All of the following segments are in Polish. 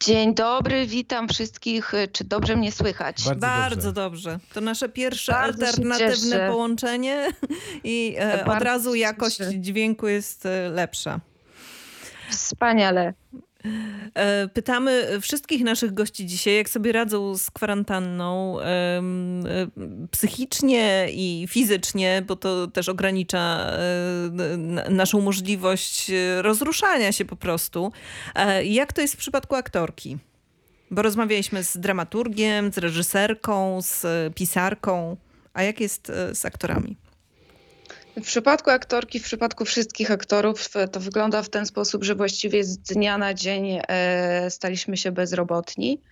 Dzień dobry, witam wszystkich. Czy dobrze mnie słychać? Bardzo, Bardzo dobrze. dobrze. To nasze pierwsze Bardzo alternatywne połączenie i e, od Bardzo razu się jakość dźwięku jest e, lepsza. Wspaniale. E, Pytamy wszystkich naszych gości dzisiaj, jak sobie radzą z kwarantanną e, psychicznie i fizycznie, bo to też ogranicza e, naszą możliwość rozruszania się po prostu. Jak to jest w przypadku aktorki? Bo rozmawialiśmy z dramaturgiem, z reżyserką, z pisarką. A jak jest z aktorami? W przypadku aktorki, w przypadku wszystkich aktorów to wygląda w ten sposób, że właściwie z dnia na dzień e, staliśmy się bezrobotni.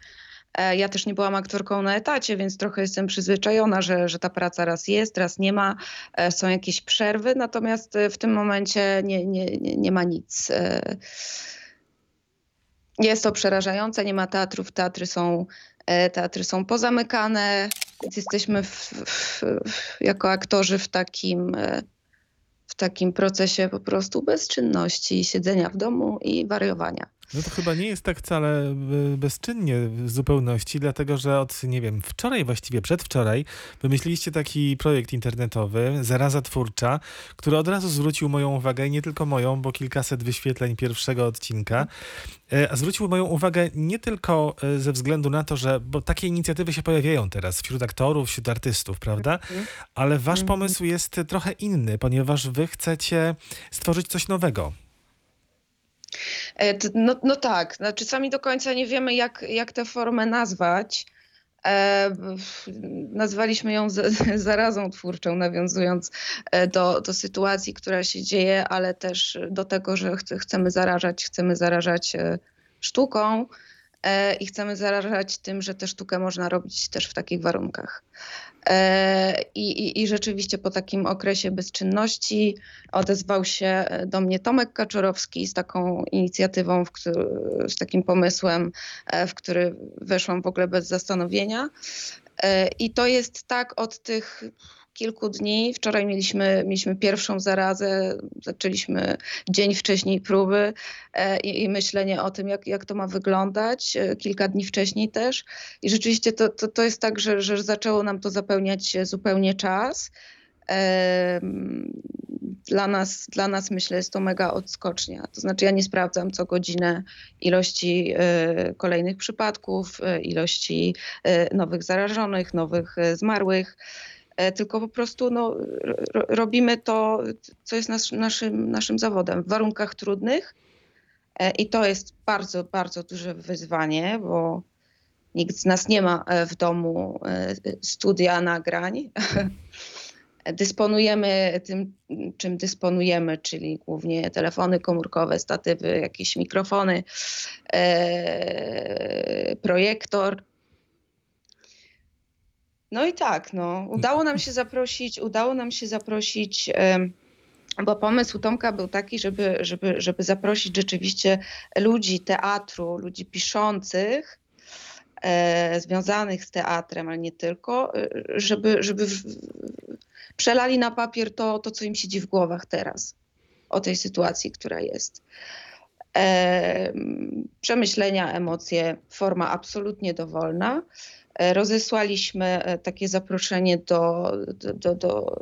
E, Ja też nie byłam aktorką na etacie, więc trochę jestem przyzwyczajona, że, że ta praca raz jest, raz nie ma, e, są jakieś przerwy, natomiast w tym momencie nie, nie, nie, ma nic. Jest to przerażające, nie ma teatrów, teatry są, teatry są pozamykane, więc jesteśmy w, w, jako aktorzy w takim, w takim procesie po prostu bezczynności, siedzenia w domu i wariowania. No to chyba nie jest tak wcale y, bezczynnie w zupełności, dlatego że od, nie wiem, wczoraj właściwie, przedwczoraj, wymyśliliście taki projekt internetowy, Zaraza Twórcza, który od razu zwrócił moją uwagę, i nie tylko moją, bo kilkaset wyświetleń pierwszego odcinka, e, a zwrócił moją uwagę nie tylko e, ze względu na to, że, bo takie inicjatywy się pojawiają teraz wśród aktorów, wśród artystów, prawda? Ale wasz Mhm. pomysł jest trochę inny, ponieważ wy chcecie stworzyć coś nowego. E, No, no tak, znaczy sami do końca nie wiemy, jak, jak tę formę nazwać. E, nazwaliśmy ją zarazą twórczą, nawiązując e, do, do sytuacji, która się dzieje, ale też do tego, że chce, chcemy zarażać, chcemy zarażać sztuką i chcemy zarażać tym, że tę sztukę można robić też w takich warunkach. E, I, i, I rzeczywiście po takim okresie bezczynności odezwał się do mnie Tomek Kaczorowski z taką inicjatywą, w któ- z takim pomysłem, e, w który weszłam w ogóle bez zastanowienia. E, I to jest tak od tych kilku dni. Wczoraj mieliśmy, mieliśmy pierwszą zarazę, zaczęliśmy dzień wcześniej próby e, i, i myślenie o tym, jak, jak to ma wyglądać, e, kilka dni wcześniej też. I rzeczywiście to, to, to jest tak, że, że zaczęło nam to zapełniać zupełnie czas. Dla nas, dla nas myślę, jest to mega odskocznia. To znaczy, ja nie sprawdzam co godzinę ilości e, kolejnych przypadków, ilości nowych zarażonych, nowych zmarłych, tylko po prostu no, ro, robimy to, co jest nas, naszym, naszym zawodem w warunkach trudnych. E, I to jest bardzo, bardzo duże wyzwanie, bo nikt z nas nie ma e, w domu e, studia nagrań. Dysponujemy tym, czym dysponujemy, czyli głównie telefony komórkowe, statywy, jakieś mikrofony, e, projektor. No i tak, no, udało nam się zaprosić, udało nam się zaprosić, bo pomysł Tomka był taki, żeby, żeby, żeby zaprosić rzeczywiście ludzi teatru, ludzi piszących, e, związanych z teatrem, ale nie tylko, e, żeby, żeby przelali na papier to, to, co im siedzi w głowach teraz o tej sytuacji, która jest. Przemyślenia, emocje, forma absolutnie dowolna. E, Rozesłaliśmy e, takie zaproszenie do, do, do, do,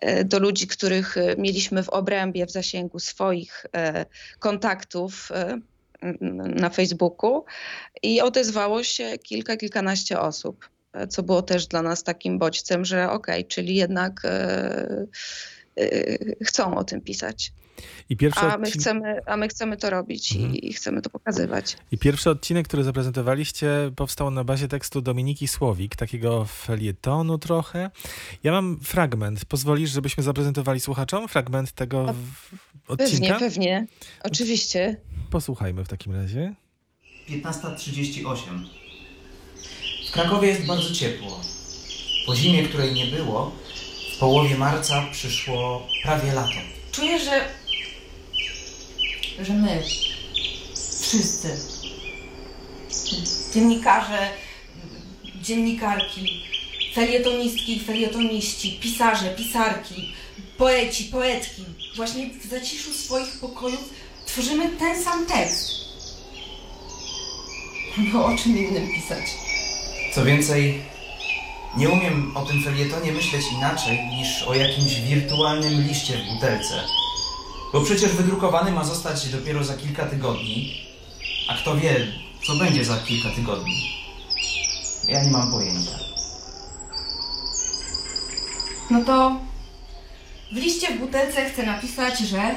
e, ludzi, których mieliśmy w obrębie, w zasięgu swoich kontaktów na Facebooku i odezwało się kilka, kilkanaście osób, co było też dla nas takim bodźcem, że okej, czyli jednak chcą o tym pisać. I pierwszy, A my chcemy, a my chcemy to robić Mhm. i, i chcemy to pokazywać. I pierwszy odcinek, który zaprezentowaliście, powstał na bazie tekstu Dominiki Słowik, takiego felietonu trochę. Ja mam fragment. Pozwolisz, żebyśmy zaprezentowali słuchaczom fragment tego Pewnie, odcinka? pewnie. Oczywiście. Posłuchajmy w takim razie. 15.38. W Krakowie jest bardzo ciepło. Po zimie, której nie było, w połowie marca przyszło prawie lato. Czuję, że. Że my, wszyscy, dziennikarze, dziennikarki, felietonistki felietoniści, pisarze, pisarki, poeci, poetki, właśnie w zaciszu swoich pokojów tworzymy ten sam tekst. Bo o czym innym pisać? Co więcej, nie umiem o tym felietonie myśleć inaczej niż o jakimś wirtualnym liście w butelce. Bo przecież wydrukowany ma zostać dopiero za kilka tygodni. A kto wie, co będzie za kilka tygodni. Ja nie mam pojęcia. No to w liście w butelce chcę napisać, że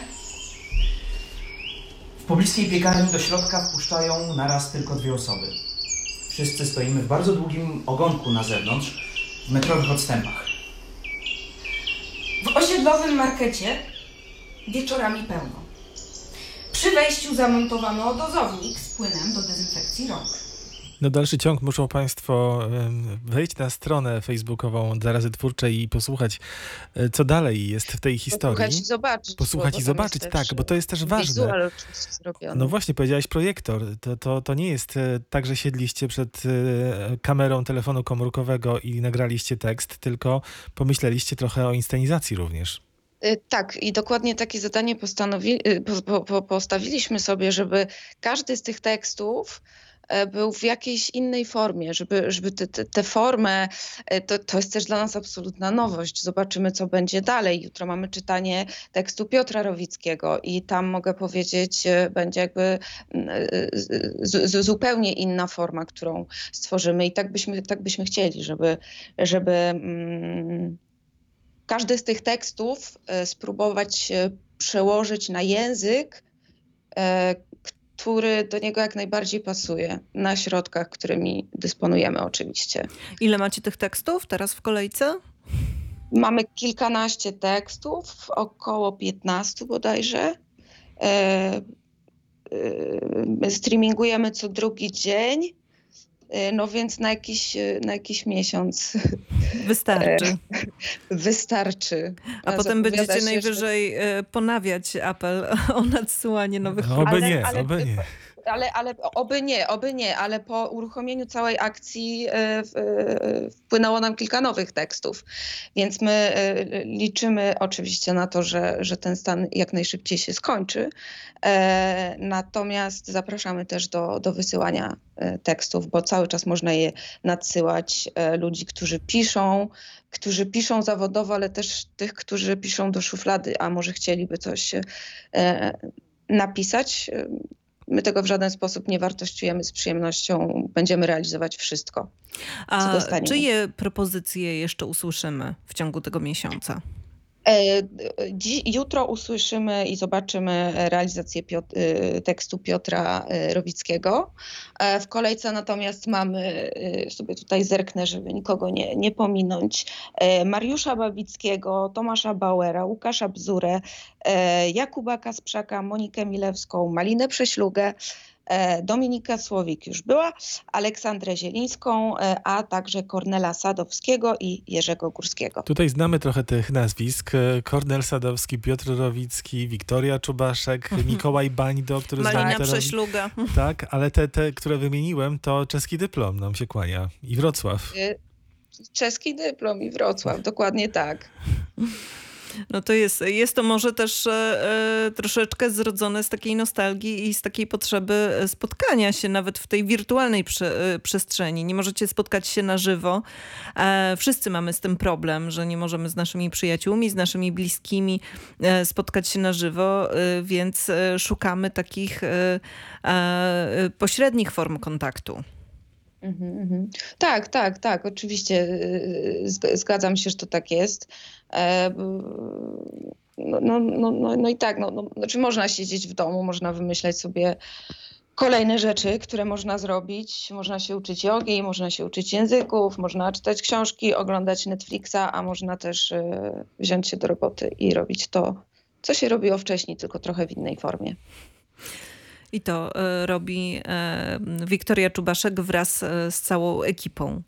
W pobliskiej piekarni do środka wpuszczają naraz tylko dwie osoby. Wszyscy stoimy w bardzo długim ogonku na zewnątrz, w metrowych odstępach. w osiedlowym markecie wieczorami pełno. Przy wejściu zamontowano dozownik z płynem do dezynfekcji rąk. Na dalszy ciąg muszą Państwo wejść na stronę facebookową Zarazy Twórczej i posłuchać, e, co dalej jest w tej historii. Posłuchać i zobaczyć. Posłuchać i zobaczyć, tak, bo to jest też ważne. No właśnie, powiedziałeś projektor. To, to, to nie jest e, tak, że siedliście przed e, kamerą telefonu komórkowego i nagraliście tekst, tylko pomyśleliście trochę o inscenizacji również. Y, Tak, i dokładnie takie zadanie y, po, po, po, postawiliśmy sobie, żeby każdy z tych tekstów e, był w jakiejś innej formie, żeby, żeby tę te, te formę, e, to, to jest też dla nas absolutna nowość. Zobaczymy, co będzie dalej. Jutro mamy czytanie tekstu Piotra Rowickiego i tam mogę powiedzieć, e, będzie jakby z, z, zupełnie inna forma, którą stworzymy i tak byśmy, tak byśmy chcieli, żeby, żeby mm, każdy z tych tekstów e, spróbować e, przełożyć na język, e, który do niego jak najbardziej pasuje, na środkach, którymi dysponujemy oczywiście. Ile macie tych tekstów teraz w kolejce? Mamy kilkanaście tekstów, około 15 bodajże. E, e, streamingujemy co drugi dzień, no więc na jakiś, na jakiś miesiąc Wystarczy. wystarczy. A potem Zapowiada będziecie najwyżej e, ponawiać apel o nadsyłanie nowych No, oby Ale- nie, ale- oby nie. Ale, ale oby nie, oby nie, ale po uruchomieniu całej akcji e, e, wpłynęło nam kilka nowych tekstów, więc my e, liczymy oczywiście na to, że, że ten stan jak najszybciej się skończy. E, Natomiast zapraszamy też do, do wysyłania e, tekstów, bo cały czas można je nadsyłać e, ludzi, którzy piszą, którzy piszą zawodowo, ale też tych, którzy piszą do szuflady, a może chcieliby coś e, napisać. My tego w żaden sposób nie wartościujemy z przyjemnością. Będziemy realizować wszystko. A dostaniemy. czyje propozycje jeszcze usłyszymy w ciągu tego miesiąca? E, jutro usłyszymy i zobaczymy realizację Piot- y, tekstu Piotra y, Rowickiego. E, W kolejce natomiast mamy, y, sobie tutaj zerknę, żeby nikogo nie, nie pominąć, e, Mariusza Babickiego, Tomasza Bauera, Łukasza Bzurę, Jakuba Kasprzaka, Monikę Milewską, Malinę Prześlugę, Dominikę Słowik już była, Aleksandrę Zielińską, e, a także Kornela Sadowskiego i Jerzego Górskiego. Tutaj znamy trochę tych nazwisk. E, Kornel Sadowski, Piotr Rowicki, Wiktoria Czubaszek, Mikołaj Bańdo, który znamy Malina teraz. Prześluga. Tak, ale te, te, które wymieniłem, to czeski dyplom nam się kłania. I Wrocław. Czeski dyplom i Wrocław, dokładnie tak. No to jest, jest to może też e, e, troszeczkę zrodzone z takiej nostalgii i z takiej potrzeby e, spotkania się nawet w tej wirtualnej prze, e, przestrzeni. Nie możecie spotkać się na żywo. E, wszyscy mamy z tym problem, że nie możemy z naszymi przyjaciółmi, z naszymi bliskimi e, spotkać się na żywo, więc szukamy takich pośrednich form kontaktu. Mhm, mhm. Tak, tak, tak, oczywiście y, zg- zgadzam się, że to tak jest. E, No, no, no, no, no i tak, no, no, znaczy można siedzieć w domu, można wymyślać sobie kolejne rzeczy, które można zrobić. Można się uczyć jogi, można się uczyć języków, można czytać książki, oglądać Netflixa, a można też y, wziąć się do roboty i robić to, co się robiło wcześniej, tylko trochę w innej formie. I to e, robi e, Wiktoria Czubaszek wraz e, z całą ekipą.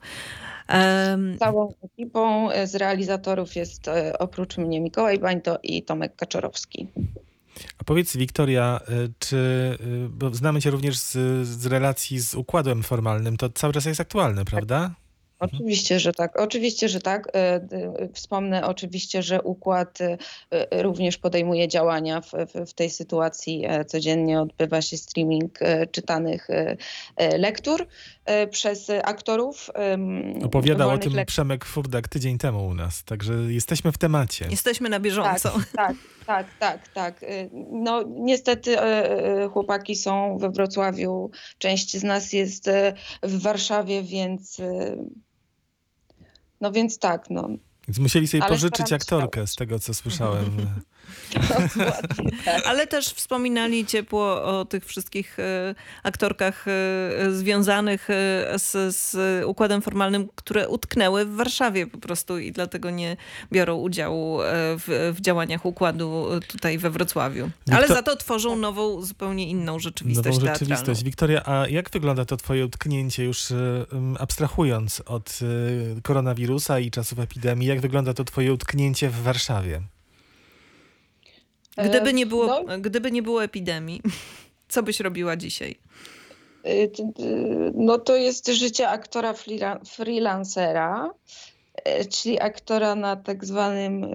Em, Całą ekipą z realizatorów jest oprócz mnie Mikołaj Bańto i Tomek Kaczorowski. A powiedz, Wiktoria, czy, bo znamy cię również z, z relacji z układem formalnym, to cały czas jest aktualne, prawda? Oczywiście, że tak. Oczywiście, że tak. E, Wspomnę oczywiście, że układ e, e, również podejmuje działania w, w, w tej sytuacji. Codziennie odbywa się streaming czytanych lektur przez aktorów. Opowiadał o tym lek- Przemek Furdak tydzień temu u nas, także jesteśmy w temacie. Jesteśmy na bieżąco. Tak, tak, tak, tak. Y, No niestety chłopaki są we Wrocławiu, część z nas jest w Warszawie, więc no więc tak, no. Więc musieli sobie Ale pożyczyć aktorkę z tego, co słyszałem. Dokładnie tak. Ale też wspominali ciepło o tych wszystkich e, aktorkach e, związanych e, z, z układem formalnym, które utknęły w Warszawie po prostu i dlatego nie biorą udziału w, w działaniach układu tutaj we Wrocławiu. Ale Wiktor- za to tworzą nową, zupełnie inną rzeczywistość Nową teatralną. rzeczywistość. Wiktoria, a jak wygląda to twoje utknięcie już abstrahując od koronawirusa i czasów epidemii, jak wygląda to twoje utknięcie w Warszawie? Gdyby nie, E, było, no, gdyby nie było epidemii, co byś robiła dzisiaj? y, No to jest życie aktora freela- freelancera, e, czyli aktora na tak zwanym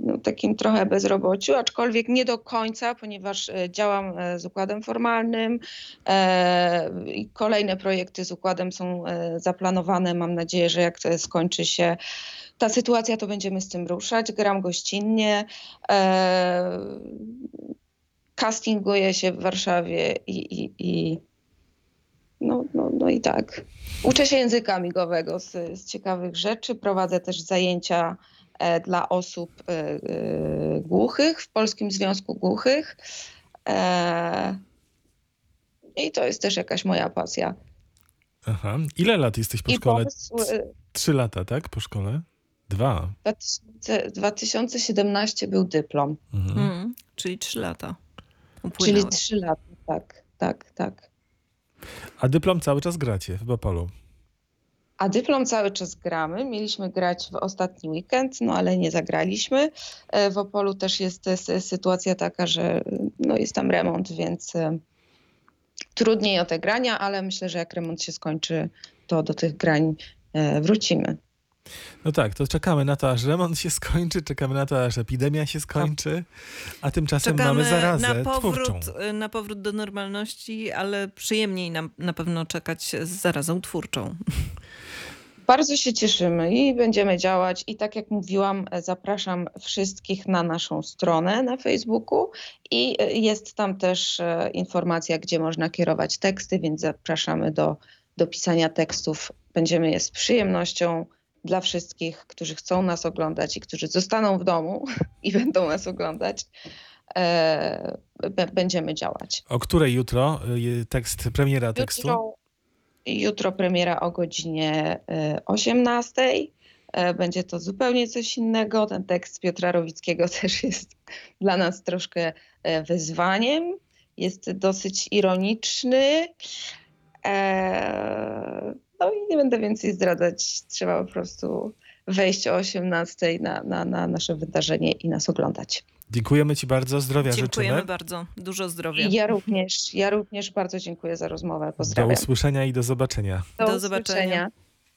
no, takim trochę bezrobociu, aczkolwiek nie do końca, ponieważ e, działam e, z układem formalnym e, i kolejne projekty z układem są e, zaplanowane. Mam nadzieję, że jak to skończy się ta sytuacja, to będziemy z tym ruszać. Gram gościnnie. E, castinguję się w Warszawie i, i, i no, no, no i tak. Uczę się języka migowego z, z ciekawych rzeczy. Prowadzę też zajęcia e, dla osób e, e, głuchych w Polskim Związku Głuchych. E, I to jest też jakaś moja pasja. Aha. Ile lat jesteś po I szkole? pomysł, e, Trzy lata, tak? Po szkole? Dwa. 2000, 2017 był dyplom, Mhm. Mm, czyli trzy lata czyli upłynęły. trzy lata. Tak, tak, tak. A dyplom cały czas gracie w Bopolu. A dyplom cały czas gramy. Mieliśmy grać w ostatni weekend, no ale nie zagraliśmy. E, W Opolu też jest e, sy- sytuacja taka, że no, jest tam remont, więc e, trudniej o te grania, ale myślę, że jak remont się skończy, to do tych grań wrócimy. No tak, to czekamy na to, aż remont się skończy, czekamy na to, aż epidemia się skończy, a tymczasem Czekamy mamy zarazę na powrót, twórczą. na powrót do normalności, ale przyjemniej nam na pewno czekać z zarazą twórczą. Bardzo się cieszymy i będziemy działać. I tak jak mówiłam, zapraszam wszystkich na naszą stronę na Facebooku i jest tam też e, informacja, gdzie można kierować teksty, więc zapraszamy do, do pisania tekstów. Będziemy je z przyjemnością dla wszystkich, którzy chcą nas oglądać i którzy zostaną w domu i będą nas oglądać. E, będziemy działać. O której jutro y, tekst, premiera tekstu? Jutro, jutro premiera o godzinie e, 18. E, Będzie to zupełnie coś innego. Ten tekst Piotra Rowickiego też jest dla nas troszkę e, wyzwaniem. Jest dosyć ironiczny. E, No i nie będę więcej zdradzać. Trzeba po prostu wejść o 18 na, na, na nasze wydarzenie i nas oglądać. Dziękujemy Ci bardzo, zdrowia Dziękujemy życzymy. bardzo. Dużo zdrowia. I ja również, ja również bardzo dziękuję za rozmowę. Do Pozdrawiam. usłyszenia i do zobaczenia. Do zobaczenia. usłyszenia.